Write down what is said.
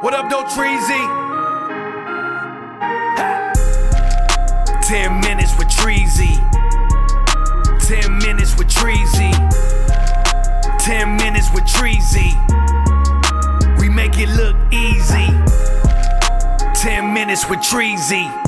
What up, though, Treasy? Ten minutes with Treasy. Ten minutes with Treasy. Ten minutes with Treasy. We make it look easy. Ten minutes with Treasy.